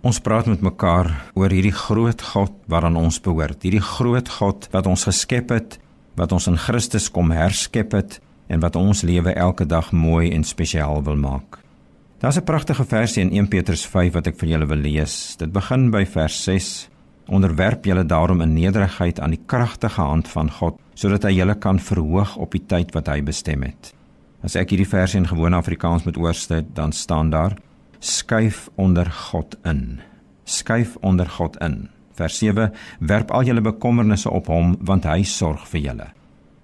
Ons praat met mekaar oor hierdie groot God waaraan ons behoort. Hierdie groot God wat ons geskep het, wat ons in Christus kom herskep het en wat ons lewe elke dag mooi en spesiaal wil maak. Daar's 'n pragtige versie in 1 Petrus 5 wat ek vir julle wil lees. Dit begin by vers 6. Onderwerp julle daarom in nederigheid aan die kragtige hand van God, sodat hy julle kan verhoog op die tyd wat hy bestem het. As ek hierdie versie in gewone Afrikaans moet oorsit, dan staan daar: skuif onder God in. Skuif onder God in. Vers 7: Werp al julle bekommernisse op hom want hy sorg vir julle.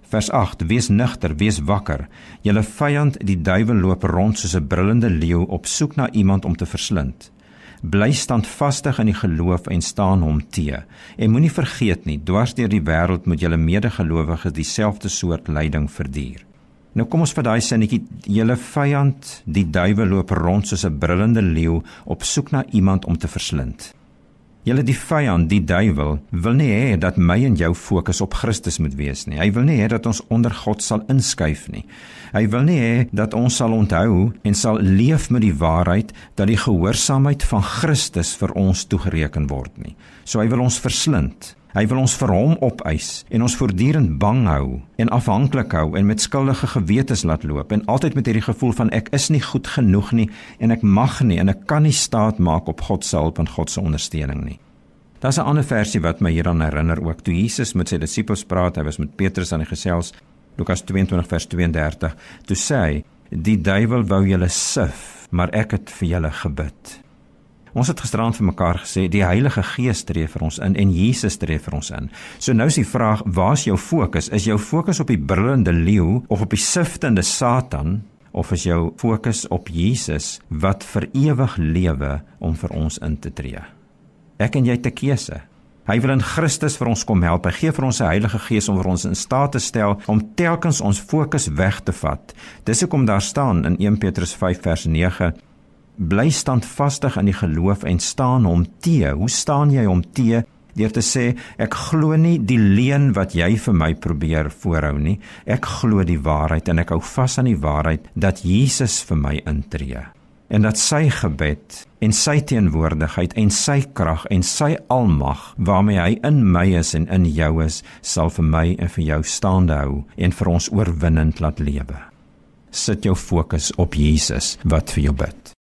Vers 8: Wees nugter, wees wakker. Julle vyand, die duiwel, loop rond soos 'n brullende leeu op soek na iemand om te verslind. Bly standvastig in die geloof en staan hom te. En moenie vergeet nie, dwars deur die wêreld moet julle medegelowiges dieselfde soort lyding verduur. Nou kom ons vat daai sinnetjie, julle vyand, die duiwel loop rond soos 'n brullende leeu op soek na iemand om te verslind. Julle die vyand, die duiwel, wil nie hê dat my en jou fokus op Christus moet wees nie. Hy wil nie hê dat ons onder God sal inskuif nie. Hy wil nie hê dat ons sal onthou en sal leef met die waarheid dat die gehoorsaamheid van Christus vir ons toegereken word nie. So hy wil ons verslind. Hy wil ons vir hom opeis en ons voortdurend bang hou en afhanklik hou en met skuldige gewetes laat loop en altyd met hierdie gevoel van ek is nie goed genoeg nie en ek mag nie en ek kan nie staat maak op God se hulp en God se ondersteuning nie. Daar's 'n ander versie wat my hieraan herinner ook toe Jesus met sy disippels praat, hy was met Petrus aan die gesels Lukas 22 vers 32. Toe sê hy: "Die duiwel wou julle sif, maar ek het vir julle gebid." Ons het gisterand vir mekaar gesê die Heilige Gees tree vir ons in en Jesus tree vir ons in. So nou is die vraag, waar's jou fokus? Is jou fokus op die brullende leeu of op die siftende Satan of is jou fokus op Jesus wat vir ewig lewe om vir ons in te tree? Ek en jy te keuse. Hy wil in Christus vir ons kom help. Hy gee vir ons sy Heilige Gees om vir ons in staat te stel om telkens ons fokus weg te vat. Dis hoekom daar staan in 1 Petrus 5 vers 9 bly standvastig in die geloof en staan hom te. Hoe staan jy hom te? Deur te sê ek glo nie die leuen wat jy vir my probeer voorhou nie. Ek glo die waarheid en ek hou vas aan die waarheid dat Jesus vir my intree en dat sy gebed en sy teenwoordigheid en sy krag en sy almag waarmee hy in my is en in jou is sal vir my en vir jou staande hou en vir ons oorwinnend laat lewe. Sit jou fokus op Jesus wat vir jou bid.